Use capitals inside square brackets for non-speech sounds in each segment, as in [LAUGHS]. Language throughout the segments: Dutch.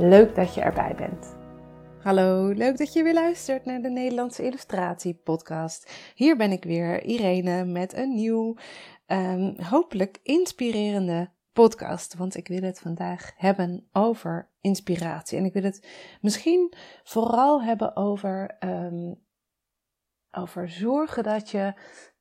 Leuk dat je erbij bent. Hallo, leuk dat je weer luistert naar de Nederlandse Illustratie Podcast. Hier ben ik weer, Irene, met een nieuw, um, hopelijk inspirerende podcast. Want ik wil het vandaag hebben over inspiratie. En ik wil het misschien vooral hebben over, um, over zorgen dat je,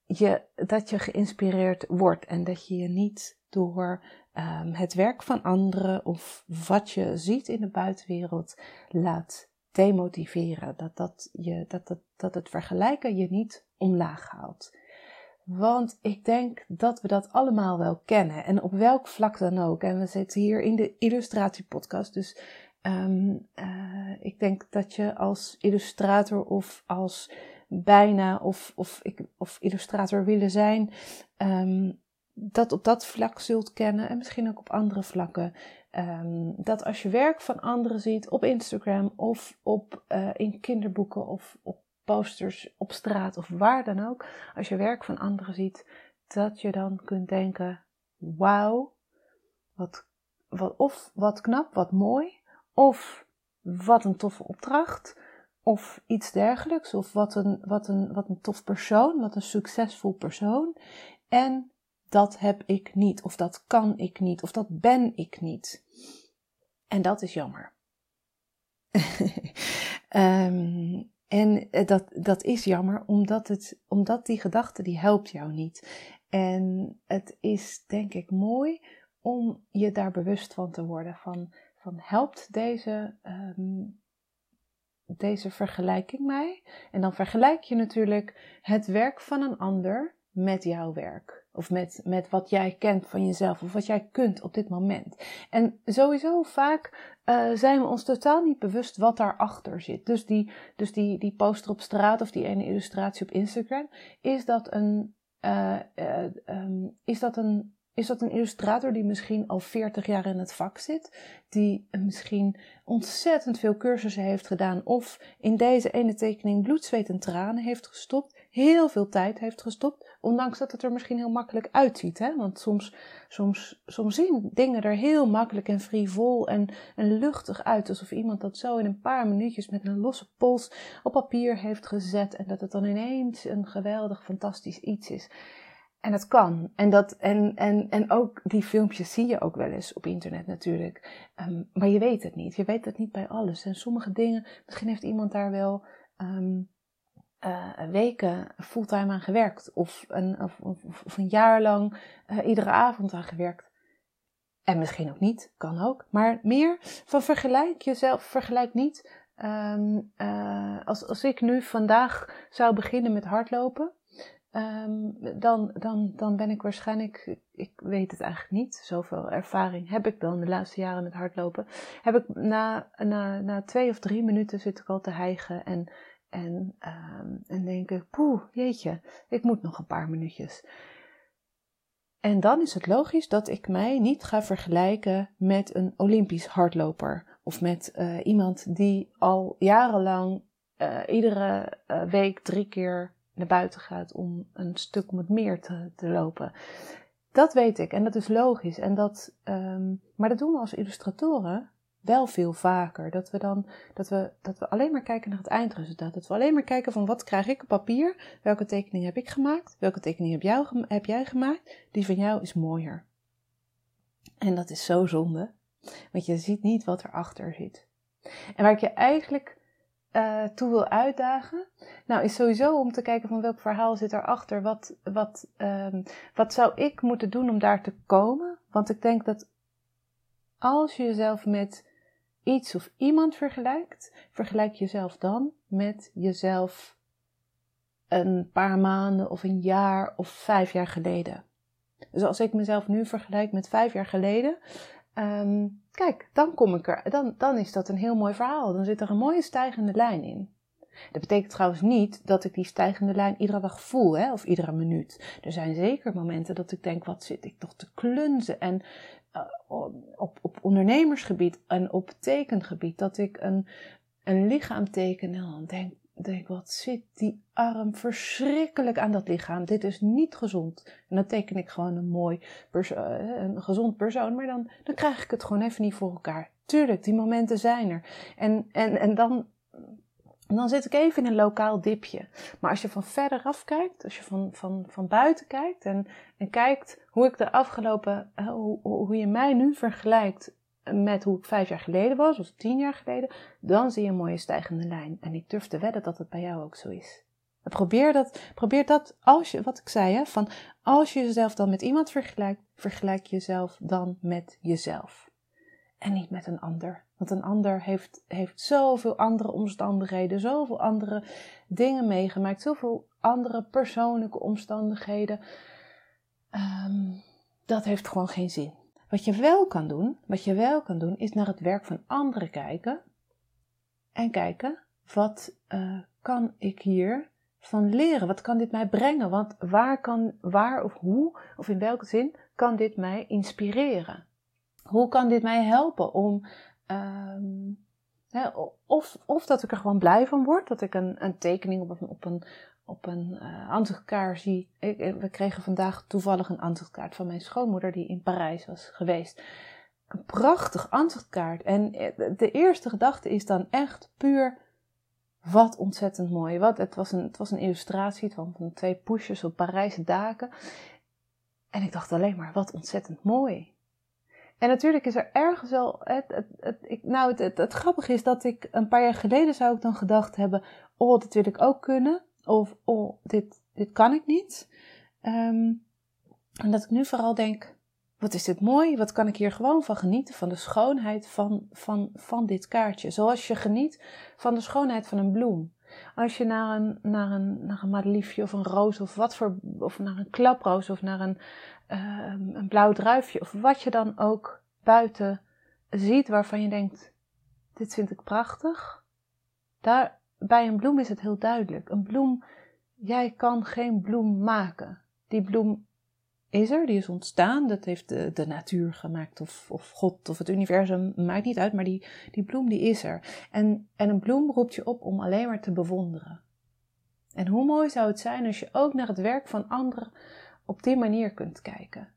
je, dat je geïnspireerd wordt en dat je je niet door um, het werk van anderen of wat je ziet in de buitenwereld laat demotiveren. Dat, dat, je, dat, dat, dat het vergelijken je niet omlaag haalt. Want ik denk dat we dat allemaal wel kennen. En op welk vlak dan ook. En we zitten hier in de illustratiepodcast. Dus um, uh, ik denk dat je als illustrator of als bijna of, of, of illustrator willen zijn. Um, dat op dat vlak zult kennen en misschien ook op andere vlakken. Um, dat als je werk van anderen ziet op Instagram of op, uh, in kinderboeken of op posters op straat of waar dan ook, als je werk van anderen ziet, dat je dan kunt denken: wauw, wat, wat, of wat knap, wat mooi, of wat een toffe opdracht, of iets dergelijks, of wat een, wat een, wat een tof persoon, wat een succesvol persoon. En dat heb ik niet, of dat kan ik niet, of dat ben ik niet. En dat is jammer. um, [LAUGHS] en eh, dat, dat is jammer, omdat, het, omdat die gedachte die helpt jou niet. En het is denk ik mooi om je daar bewust van te worden. Van, van helpt deze, um, deze vergelijking mij? En dan vergelijk je natuurlijk het werk van een ander met jouw werk. Of met, met wat jij kent van jezelf. Of wat jij kunt op dit moment. En sowieso vaak uh, zijn we ons totaal niet bewust wat daarachter zit. Dus, die, dus die, die poster op straat of die ene illustratie op Instagram. Is dat een, uh, uh, um, is dat een is dat een illustrator die misschien al 40 jaar in het vak zit, die misschien ontzettend veel cursussen heeft gedaan of in deze ene tekening bloed, zweet en tranen heeft gestopt, heel veel tijd heeft gestopt, ondanks dat het er misschien heel makkelijk uitziet. Hè? Want soms, soms, soms zien dingen er heel makkelijk en frivol en, en luchtig uit, alsof iemand dat zo in een paar minuutjes met een losse pols op papier heeft gezet en dat het dan ineens een geweldig, fantastisch iets is. En dat kan. En, dat, en, en, en ook die filmpjes zie je ook wel eens op internet natuurlijk. Um, maar je weet het niet. Je weet het niet bij alles. En sommige dingen, misschien heeft iemand daar wel um, uh, weken fulltime aan gewerkt. Of een, of, een jaar lang uh, iedere avond aan gewerkt. En misschien ook niet, kan ook. Maar meer van vergelijk jezelf, vergelijk niet. Um, uh, als, als ik nu vandaag zou beginnen met hardlopen Um, dan, dan, dan ben ik waarschijnlijk, ik weet het eigenlijk niet, zoveel ervaring heb ik dan de laatste jaren met hardlopen. Heb ik na, na, na twee of drie minuten zit ik al te hijgen en, en, um, en denk ik, poeh, jeetje, ik moet nog een paar minuutjes. En dan is het logisch dat ik mij niet ga vergelijken met een Olympisch hardloper. Of met uh, iemand die al jarenlang uh, iedere uh, week drie keer naar buiten gaat om een stuk om het meer te, te lopen. Dat weet ik en dat is logisch. En dat, um, maar dat doen we als illustratoren wel veel vaker. Dat we dan dat we, dat we alleen maar kijken naar het eindresultaat. Dat we alleen maar kijken van wat krijg ik op papier? Welke tekening heb ik gemaakt? Welke tekening heb, jij gemaakt? Die van jou is mooier. En dat is zo zonde. Want je ziet niet wat erachter zit. En waar ik je eigenlijk uh, toe wil uitdagen? Nou, is sowieso om te kijken van welk verhaal zit erachter. Wat, wat, um, wat zou ik moeten doen om daar te komen? Want ik denk dat als je jezelf met iets of iemand vergelijkt, vergelijk jezelf dan met jezelf een paar maanden of een jaar of vijf jaar geleden. Dus als ik mezelf nu vergelijk met vijf jaar geleden, ehm, kijk, dan kom ik er, dan, dan is dat een heel mooi verhaal. Dan zit er een mooie stijgende lijn in. Dat betekent trouwens niet dat ik die stijgende lijn iedere dag voel, hè, of iedere minuut. Er zijn zeker momenten dat ik denk, wat zit ik toch te klunzen? En op, op ondernemersgebied en op tekengebied, dat ik een, een lichaam teken en dan denk, denk, wat zit die arm verschrikkelijk aan dat lichaam. Dit is niet gezond. En dan teken ik gewoon een mooi, eh, een gezond persoon, maar dan, dan krijg ik het gewoon even niet voor elkaar. Tuurlijk, die momenten zijn er. En, en, en dan dan zit ik even in een lokaal dipje. Maar als je van verderaf kijkt, als je van, van, van buiten kijkt en, en kijkt hoe ik de afgelopen, eh, hoe, hoe je mij nu vergelijkt met hoe ik vijf jaar geleden was, of tien jaar geleden, dan zie je een mooie stijgende lijn. En ik durf te wedden dat het bij jou ook zo is. Probeer dat, probeer dat als je, wat ik zei, hè, van als je jezelf dan met iemand vergelijkt, vergelijk jezelf dan met jezelf. En niet met een ander. Want een ander heeft, heeft zoveel andere omstandigheden, zoveel andere dingen meegemaakt, zoveel andere persoonlijke omstandigheden. Um, dat heeft gewoon geen zin. Wat je wel kan doen, wat je wel kan doen, is naar het werk van anderen kijken. En kijken, wat uh, kan ik hier van leren? Wat kan dit mij brengen? Want waar kan, waar of hoe, of in welke zin kan dit mij inspireren? Hoe kan dit mij helpen om Um, of, of dat ik er gewoon blij van word, dat ik een, een tekening op een, op een, op een uh, zie. Ik, we kregen vandaag toevallig een ansichtkaart van mijn schoonmoeder die in Parijs was geweest. Een prachtig ansichtkaart. En eh, de eerste gedachte is dan echt puur, wat ontzettend mooi. Wat, het, was een, het was een illustratie van, van twee poesjes op Parijse daken. En ik dacht alleen maar, wat ontzettend mooi. En natuurlijk is er ergens wel. Het, het, het, ik, nou, het, het, grappige is dat ik een paar jaar geleden zou ik dan gedacht hebben: Oh, dit wil ik ook kunnen. Of oh, dit, dit kan ik niet. Um, en dat ik nu vooral denk: Wat is dit mooi? Wat kan ik hier gewoon van genieten? Van de schoonheid van, van, van dit kaartje. Zoals je geniet van de schoonheid van een bloem. Als je naar een, naar een, naar een madeliefje of een roos of wat voor, of naar een klaproos of naar een, uh, een blauw druifje of wat je dan ook buiten ziet waarvan je denkt, dit vind ik prachtig. Daar, bij een bloem is het heel duidelijk. Een bloem, jij kan geen bloem maken. Die bloem is er, die is ontstaan. Dat heeft de, natuur gemaakt of, of God of het universum, maakt niet uit. Maar die, die bloem die is er. En, en een bloem roept je op om alleen maar te bewonderen. En hoe mooi zou het zijn als je ook naar het werk van anderen op die manier kunt kijken.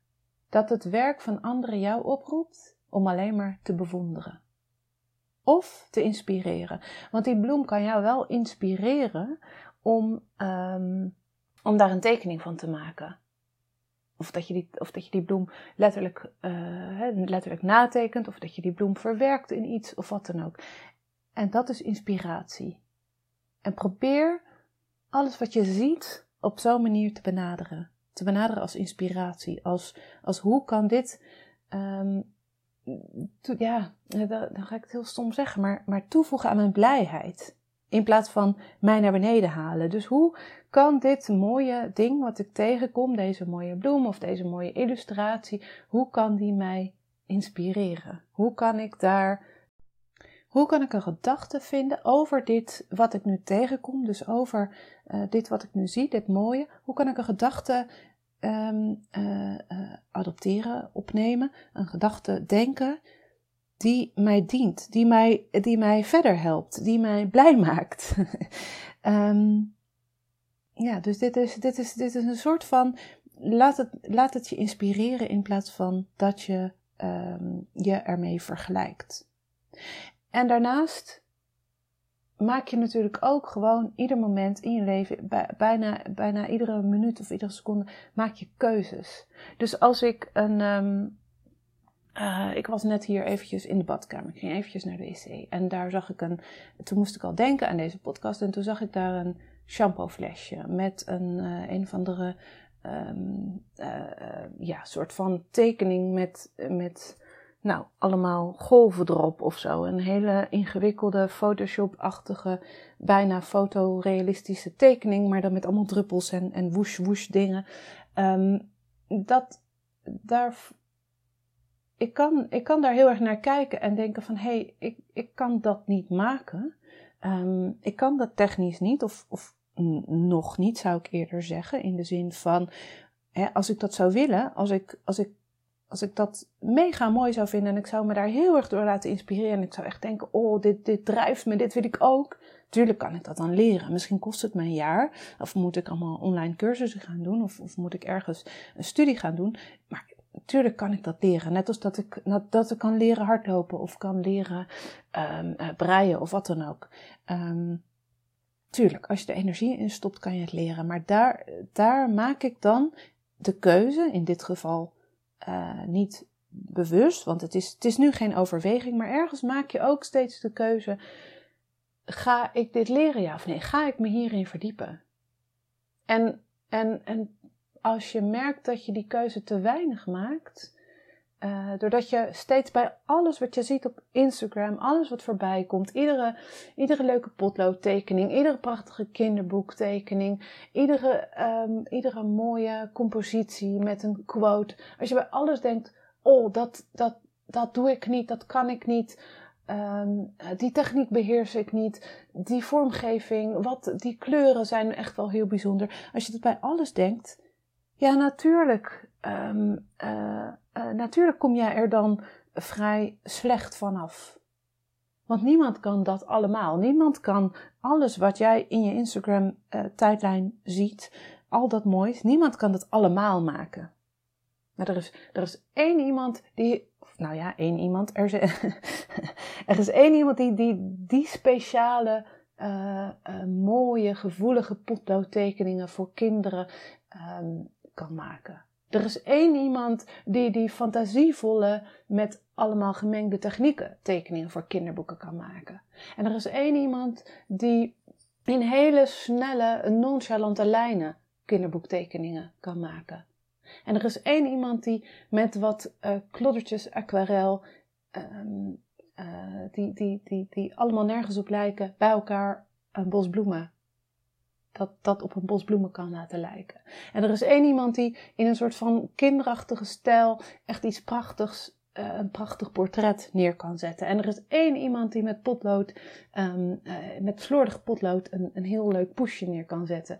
Dat het werk van anderen jou oproept om alleen maar te bewonderen. Of te inspireren. Want die bloem kan jou wel inspireren om, um, om daar een tekening van te maken. Of dat je die, of dat je die bloem letterlijk, uh, letterlijk natekent, of dat je die bloem verwerkt in iets, of wat dan ook. En dat is inspiratie. En probeer alles wat je ziet op zo'n manier te benaderen. Te benaderen als inspiratie. Als, als hoe kan dit, um, ja, dan ga ik het heel stom zeggen, maar, maar toevoegen aan mijn blijheid. In plaats van mij naar beneden halen. Dus hoe kan dit mooie ding wat ik tegenkom, deze mooie bloem of deze mooie illustratie, hoe kan die mij inspireren? Hoe kan ik daar, hoe kan ik een gedachte vinden over dit wat ik nu tegenkom, dus over uh, dit wat ik nu zie, dit mooie, hoe kan ik een gedachte um, uh, uh, adopteren, opnemen, een gedachte denken die mij dient, die mij, die mij verder helpt, die mij blij maakt. um, [LAUGHS] ja, dus dit is, dit, is, dit is een soort van. Laat het, laat het je inspireren in plaats van dat je um, je ermee vergelijkt. En daarnaast maak je natuurlijk ook gewoon ieder moment in je leven, bijna, bijna iedere minuut of iedere seconde, maak je keuzes. Dus als ik een. Um, uh, ik was net hier eventjes in de badkamer. Ik ging eventjes naar de wc. En daar zag ik een. Toen moest ik al denken aan deze podcast. En toen zag ik daar een shampooflesje met een, uh, een of andere um, uh, ja, soort van tekening met, met nou, allemaal golven erop of zo. Een hele ingewikkelde Photoshop-achtige, bijna fotorealistische tekening, maar dan met allemaal druppels en, en woesh woesh dingen. Ehm, dat, daar, ik, kan, ik kan daar heel erg naar kijken en denken van, hé, hey, ik, ik kan dat niet maken. Ehm, ik kan dat technisch niet, of, of nog niet zou ik eerder zeggen, in de zin van, hè, als ik dat zou willen, als ik, als ik als ik dat mega mooi zou vinden en ik zou me daar heel erg door laten inspireren en ik zou echt denken, oh, dit, dit drijft me, dit wil ik ook. Tuurlijk kan ik dat dan leren. Misschien kost het me een jaar. Of moet ik allemaal online cursussen gaan doen. Of, of moet ik ergens een studie gaan doen. Maar natuurlijk kan ik dat leren. Net als dat ik, dat ik kan leren hardlopen. Of kan leren um, breien of wat dan ook. Um, tuurlijk, als je er energie in stopt, kan je het leren. Maar daar, daar maak ik dan de keuze, in dit geval uh, niet bewust, want het is, het is nu geen overweging, maar ergens maak je ook steeds de keuze: ga ik dit leren, ja of nee? Ga ik me hierin verdiepen? En, en, en als je merkt dat je die keuze te weinig maakt, uh, doordat je steeds bij alles wat je ziet op Instagram, alles wat voorbij komt, iedere, iedere leuke potloodtekening, iedere prachtige kinderboektekening, iedere, um, iedere mooie compositie met een quote. Als je bij alles denkt, oh, dat, dat, dat doe ik niet, dat kan ik niet. Um, die techniek beheers ik niet. Die vormgeving, wat, die kleuren zijn echt wel heel bijzonder. Als je dat bij alles denkt, ja, natuurlijk. Um, uh, uh, natuurlijk kom jij er dan vrij slecht vanaf. Want niemand kan dat allemaal. Niemand kan alles wat jij in je Instagram uh, tijdlijn ziet, al dat moois, niemand kan dat allemaal maken. Maar er is, er is één iemand die, nou ja, één iemand, er is, [LAUGHS] er is één iemand die die, die speciale, mooie, gevoelige potloodtekeningen voor kinderen um, kan maken. Er is één iemand die die fantasievolle, met allemaal gemengde technieken tekeningen voor kinderboeken kan maken. En er is één iemand die in hele snelle, nonchalante lijnen kinderboektekeningen kan maken. En er is één iemand die met wat uh, kloddertjes aquarel, um, uh, die, die, die, die allemaal nergens op lijken, bij elkaar een bos bloemen dat dat op een bos bloemen kan laten lijken. En er is één iemand die in een soort van kinderachtige stijl echt iets prachtigs, uh, een prachtig portret neer kan zetten. En er is één iemand die met potlood, um, uh, met slordig potlood, een, een heel leuk poesje neer kan zetten.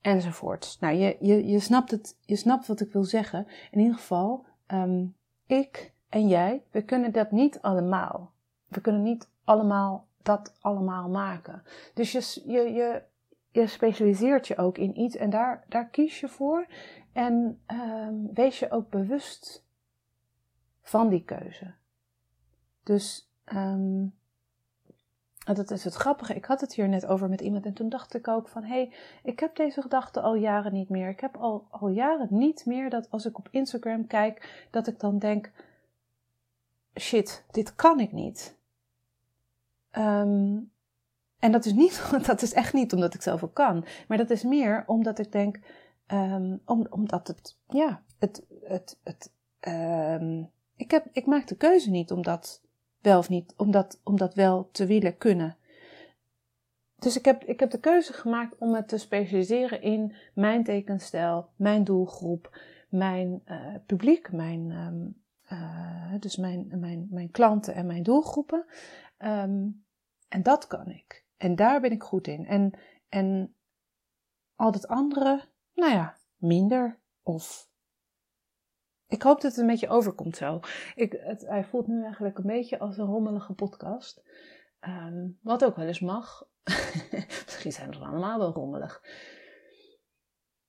Enzovoort. Nou, je, je, je, snapt het, je snapt wat ik wil zeggen. In ieder geval, um, ik en jij, we kunnen dat niet allemaal. We kunnen niet allemaal dat allemaal maken. Dus je, je, je je specialiseert je ook in iets en daar, daar kies je voor. En um, wees je ook bewust van die keuze. Dus dat is het grappige. Ik had het hier net over met iemand en toen dacht ik ook van... hé, hey, ik heb deze gedachte al jaren niet meer. Ik heb al, al jaren niet meer dat als ik op Instagram kijk... dat ik dan denk... shit, dit kan ik niet. Um, en dat is niet, [LAUGHS] dat is echt niet omdat ik ook kan. Maar dat is meer omdat ik denk, om, omdat het, ja, het, het, het, um, ik, heb, ik maak de keuze niet om dat wel of niet, om dat, om dat wel te willen kunnen. Dus ik heb, ik heb de keuze gemaakt om me te specialiseren in mijn tekenstijl, mijn doelgroep, mijn uh, publiek, mijn, um, uh, dus mijn, mijn, mijn klanten en mijn doelgroepen. En dat kan ik. En daar ben ik goed in. En, en al het andere, nou ja, minder. Of ik hoop dat het een beetje overkomt zo. Ik, het, hij voelt nu eigenlijk een beetje als een rommelige podcast. Um, wat ook wel eens mag. [LAUGHS] Misschien zijn we allemaal wel rommelig.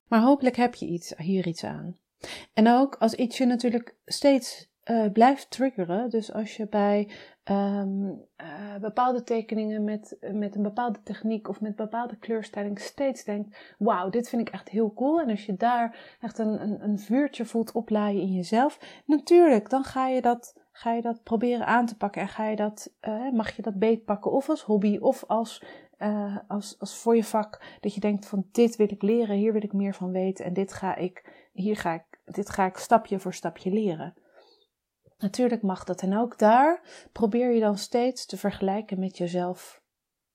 Maar hopelijk heb je iets, hier iets aan. En ook als iets je natuurlijk steeds uh, blijft triggeren. Dus als je bij um, uh, bepaalde tekeningen met, met een bepaalde techniek of met bepaalde kleurstelling steeds denkt: Wauw, dit vind ik echt heel cool. En als je daar echt een, een, een vuurtje voelt oplaaien in jezelf, natuurlijk, dan ga je dat. Ga je dat proberen aan te pakken en ga je dat, uh, mag je dat beetpakken of als hobby of als als, als voor je vak. Dat je denkt van dit wil ik leren, hier wil ik meer van weten en dit ga ik, hier ga ik, dit ga ik stapje voor stapje leren. Natuurlijk mag dat. En ook daar probeer je dan steeds te vergelijken met jezelf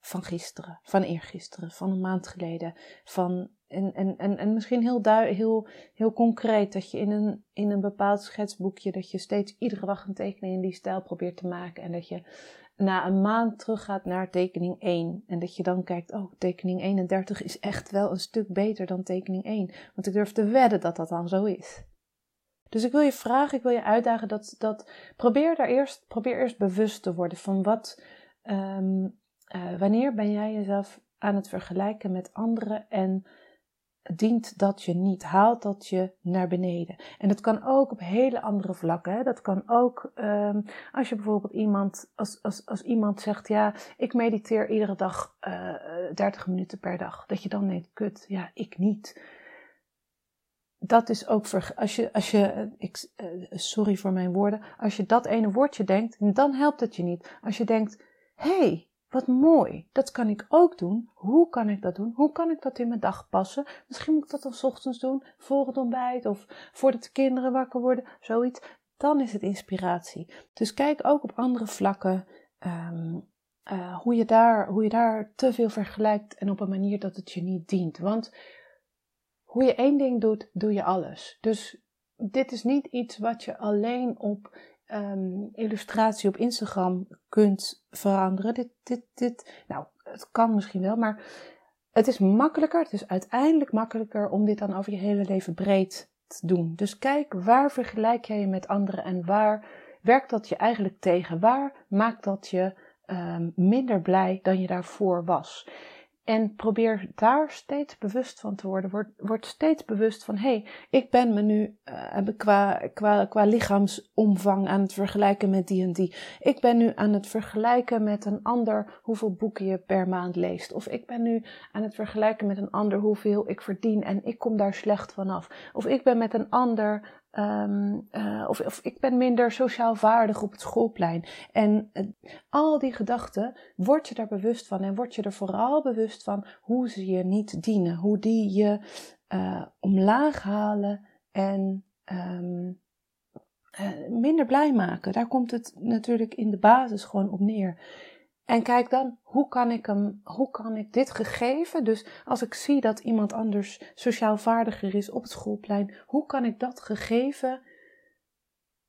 van gisteren, van eergisteren, van een maand geleden. Van, en, en, en, en misschien heel, heel, heel concreet dat je in een, in een bepaald schetsboekje, dat je steeds iedere dag een tekening in die stijl probeert te maken. En dat je na een maand teruggaat naar tekening 1. En dat je dan kijkt, oh, tekening 31 is echt wel een stuk beter dan tekening 1. Want ik durf te wedden dat dat dan zo is. Dus ik wil je vragen, ik wil je uitdagen dat, dat probeer daar eerst, probeer eerst bewust te worden van wat, um, uh, wanneer ben jij jezelf aan het vergelijken met anderen en dient dat je niet, haalt dat je naar beneden. En dat kan ook op hele andere vlakken. Hè? Dat kan ook um, als je bijvoorbeeld iemand, als, als, als iemand zegt, ja, ik mediteer iedere dag uh, eh, 30 minuten per dag. Dat je dan denkt, kut, ja, ik niet dat is ook als je, als je ik, eh, sorry voor mijn woorden, als je dat ene woordje denkt, dan helpt het je niet. Als je denkt, hé, hey, wat mooi, dat kan ik ook doen. Hoe kan ik dat doen? Hoe kan ik dat in mijn dag passen? Misschien moet ik dat dan ochtends doen, voor het ontbijt of voordat de kinderen wakker worden, zoiets. Dan is het inspiratie. Dus kijk ook op andere vlakken um, uh, hoe, je daar, hoe je daar te veel vergelijkt en op een manier dat het je niet dient. Want hoe je één ding doet, doe je alles. Dus dit is niet iets wat je alleen op um, illustratie op Instagram kunt veranderen. Dit, dit, dit, nou, het kan misschien wel, maar het is makkelijker, het is uiteindelijk makkelijker om dit dan over je hele leven breed te doen. Dus kijk, waar vergelijk jij je met anderen en waar werkt dat je eigenlijk tegen? Waar maakt dat je um, minder blij dan je daarvoor was? En probeer daar steeds bewust van te worden. Word, steeds bewust van: hé, hey, ik ben me nu uh, qua, qua, qua lichaamsomvang aan het vergelijken met die en die. Ik ben nu aan het vergelijken met een ander hoeveel boeken je per maand leest. Of ik ben nu aan het vergelijken met een ander hoeveel ik verdien en ik kom daar slecht vanaf. Of ik ben met een ander Um, uh, of, of, ik ben minder sociaal vaardig op het schoolplein. En uh, al die gedachten, word je daar bewust van en word je er vooral bewust van hoe ze je niet dienen, hoe die je uh, omlaag halen en um, minder blij maken. Daar komt het natuurlijk in de basis gewoon op neer. En kijk dan, hoe kan ik hem, hoe kan ik dit gegeven, dus als ik zie dat iemand anders sociaal vaardiger is op het schoolplein, hoe kan ik dat gegeven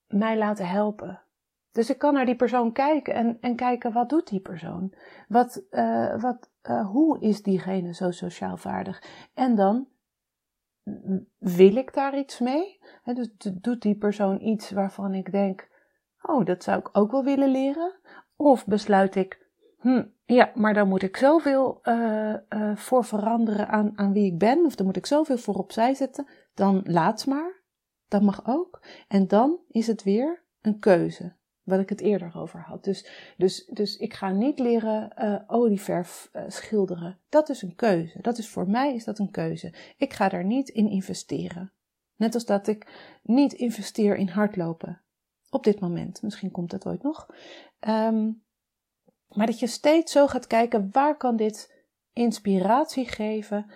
mij laten helpen? Dus ik kan naar die persoon kijken en, en kijken, wat doet die persoon? Wat, uh, wat, uh, hoe is diegene zo sociaal vaardig? En dan, wil ik daar iets mee? Dus doet die persoon iets waarvan ik denk, oh, dat zou ik ook wel willen leren? Of besluit ik, Hm, ja, maar dan moet ik zoveel uh, uh, voor veranderen aan, aan wie ik ben, of dan moet ik zoveel voor opzij zetten. Dan laat maar. Dat mag ook. En dan is het weer een keuze. Wat ik het eerder over had. Dus, dus, dus ik ga niet leren uh, olieverf schilderen. Dat is een keuze. Dat is voor mij is dat een keuze. Ik ga daar niet in investeren. Net als dat ik niet investeer in hardlopen. Op dit moment. Misschien komt het ooit nog. Um, maar dat je steeds zo gaat kijken, waar kan dit inspiratie geven?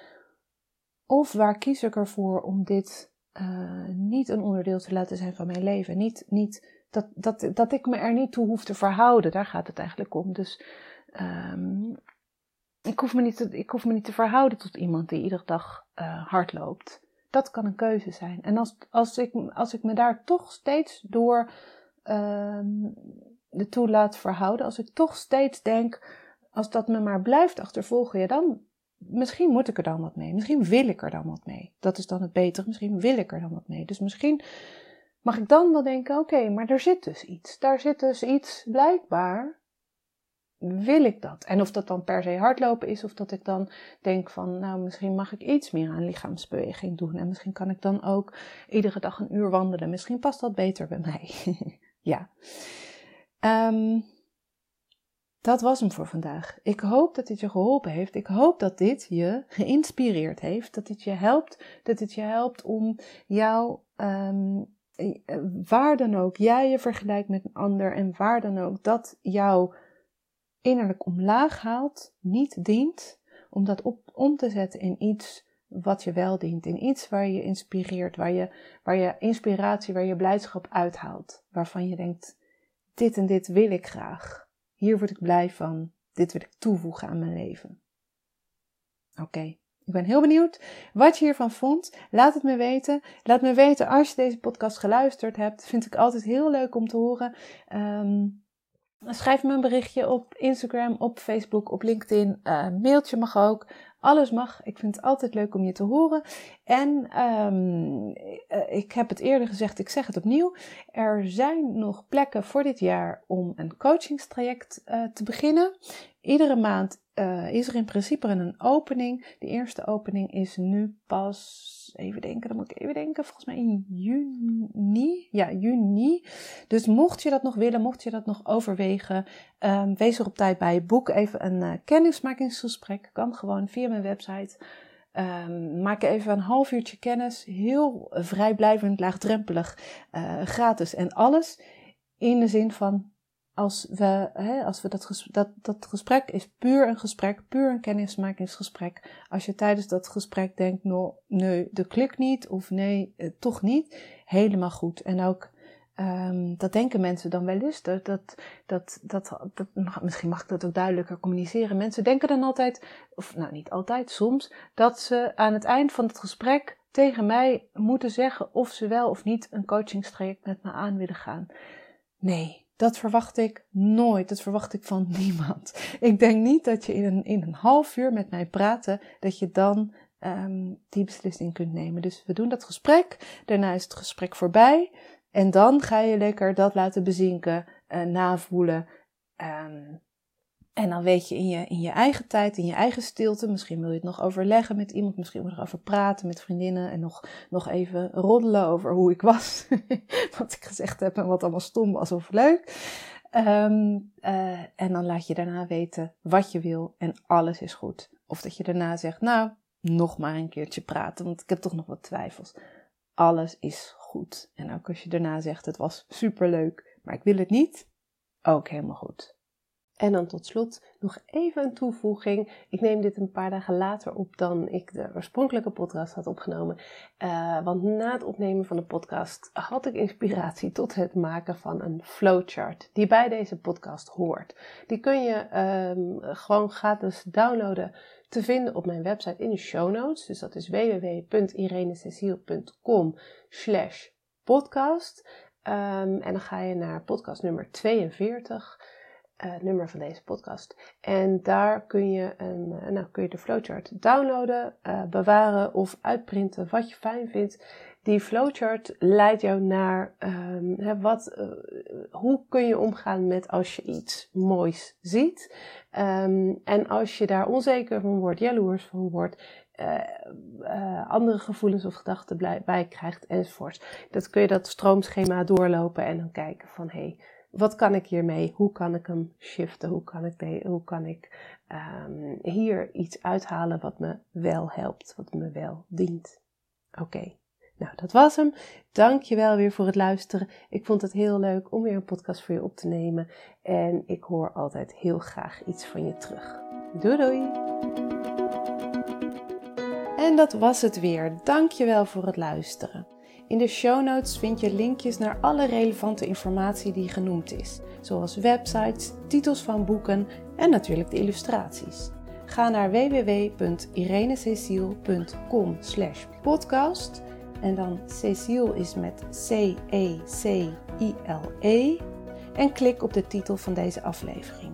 Of waar kies ik ervoor om dit uh, niet een onderdeel te laten zijn van mijn leven? Niet, niet dat, dat, dat ik me er niet toe hoef te verhouden, daar gaat het eigenlijk om. Dus um, ik, hoef me niet te, ik hoef me niet te verhouden tot iemand die iedere dag uh, hard loopt. Dat kan een keuze zijn. En als, als, ik, als ik me daar toch steeds door um, toe laat verhouden, als ik toch steeds denk, als dat me maar blijft achtervolgen, ja, dan misschien moet ik er dan wat mee. Misschien wil ik er dan wat mee. Dat is dan het betere. Misschien wil ik er dan wat mee. Dus misschien mag ik dan wel denken: oké, maar er zit dus iets. Daar zit dus iets blijkbaar. Wil ik dat? En of dat dan per se hardlopen is, of dat ik dan denk van, nou, misschien mag ik iets meer aan lichaamsbeweging doen. En misschien kan ik dan ook iedere dag een uur wandelen. Misschien past dat beter bij mij. [LAUGHS] ja. Um, dat was hem voor vandaag. Ik hoop dat dit je geholpen heeft. Ik hoop dat dit je geïnspireerd heeft. Dat dit je helpt. Dat dit je helpt om jou, um, waar dan ook, jij je vergelijkt met een ander en waar dan ook, dat jou innerlijk omlaag haalt, niet dient, om dat op, om te zetten in iets wat je wel dient. In iets waar je inspireert, waar je, waar je inspiratie, waar je blijdschap uithaalt. Waarvan je denkt, dit en dit wil ik graag. Hier word ik blij van. Dit wil ik toevoegen aan mijn leven. Oké. Ik ben heel benieuwd wat je hiervan vond. Laat het me weten. Laat me weten als je deze podcast geluisterd hebt. Vind ik altijd heel leuk om te horen. Um, schrijf me een berichtje op Instagram, op Facebook, op LinkedIn. Uh, mailtje mag ook. Alles mag. Ik vind het altijd leuk om je te horen. En um, ik heb het eerder gezegd, ik zeg het opnieuw. Er zijn nog plekken voor dit jaar om een coachingstraject uh, te beginnen. Iedere maand uh, is er in principe een opening. De eerste opening is nu pas, even denken, dan moet ik even denken, volgens mij in juni. Ja, juni. Dus mocht je dat nog willen, mocht je dat nog overwegen, um, wees er op tijd bij. Boek even een uh, kennismakingsgesprek. Kan gewoon via mijn website. Um, maak even een half uurtje kennis. Heel vrijblijvend, laagdrempelig, uh, gratis en alles. In de zin van als we, hè, als we dat, gesprek, dat, dat gesprek is puur een gesprek, puur een kennismakingsgesprek. Als je tijdens dat gesprek denkt, nou, nee, dat klikt niet, of nee, eh, toch niet, helemaal goed. En ook, um, dat denken mensen dan wel eens, dat, dat, dat, dat, dat, misschien mag ik dat ook duidelijker communiceren. Mensen denken dan altijd, of nou niet altijd, soms, dat ze aan het eind van het gesprek tegen mij moeten zeggen of ze wel of niet een coachingstraject met me aan willen gaan. Nee, dat verwacht ik nooit. Dat verwacht ik van [LAUGHS] niemand. Ik denk niet dat je in een, in een half uur met mij praten, dat je dan um, die beslissing kunt nemen. Dus we doen dat gesprek. Daarna is het gesprek voorbij. En dan ga je lekker dat laten bezinken, uh, navoelen. Um, en dan weet je in, je in je eigen tijd, in je eigen stilte, misschien wil je het nog overleggen met iemand, misschien wil je erover praten met vriendinnen en nog, nog even roddelen over hoe ik was, [LAUGHS] wat ik gezegd heb en wat allemaal stom was of leuk. Um, uh, en dan laat je daarna weten wat je wil en alles is goed. Of dat je daarna zegt, nou, nog maar een keertje praten, want ik heb toch nog wat twijfels. Alles is goed. En ook als je daarna zegt, het was superleuk, maar ik wil het niet, ook helemaal goed. En dan tot slot nog even een toevoeging. Ik neem dit een paar dagen later op dan ik de oorspronkelijke podcast had opgenomen. Uh, want na het opnemen van de podcast had ik inspiratie tot het maken van een flowchart die bij deze podcast hoort. Die kun je um, gewoon gratis downloaden te vinden op mijn website in de show notes. Dus dat is www.irenececiel.com slash podcast. Um, en dan ga je naar podcast nummer 42 uh, nummer van deze podcast. En daar kun je, een, uh, nou, kun je de flowchart downloaden, uh, bewaren of uitprinten wat je fijn vindt. Die flowchart leidt jou naar um, hè, wat, hoe kun je omgaan met als je iets moois ziet. Um, en als je daar onzeker van wordt, jaloers van wordt, andere gevoelens of gedachten bij krijgt enzovoort. Dat kun je dat stroomschema doorlopen en dan kijken van hé, hey, wat kan ik hiermee? Hoe kan ik hem shiften? Hoe kan ik, hoe kan ik um, hier iets uithalen wat me wel helpt, wat me wel dient? Oké, nou dat was hem. Dank je wel weer voor het luisteren. Ik vond het heel leuk om weer een podcast voor je op te nemen. En ik hoor altijd heel graag iets van je terug. Doei doei! En dat was het weer. Dank je wel voor het luisteren. In de show notes vind je linkjes naar alle relevante informatie die genoemd is, zoals websites, titels van boeken en natuurlijk de illustraties. Ga naar www.irenececiel.com podcast en dan Cecile is met C-E-C-I-L-E -E, en klik op de titel van deze aflevering.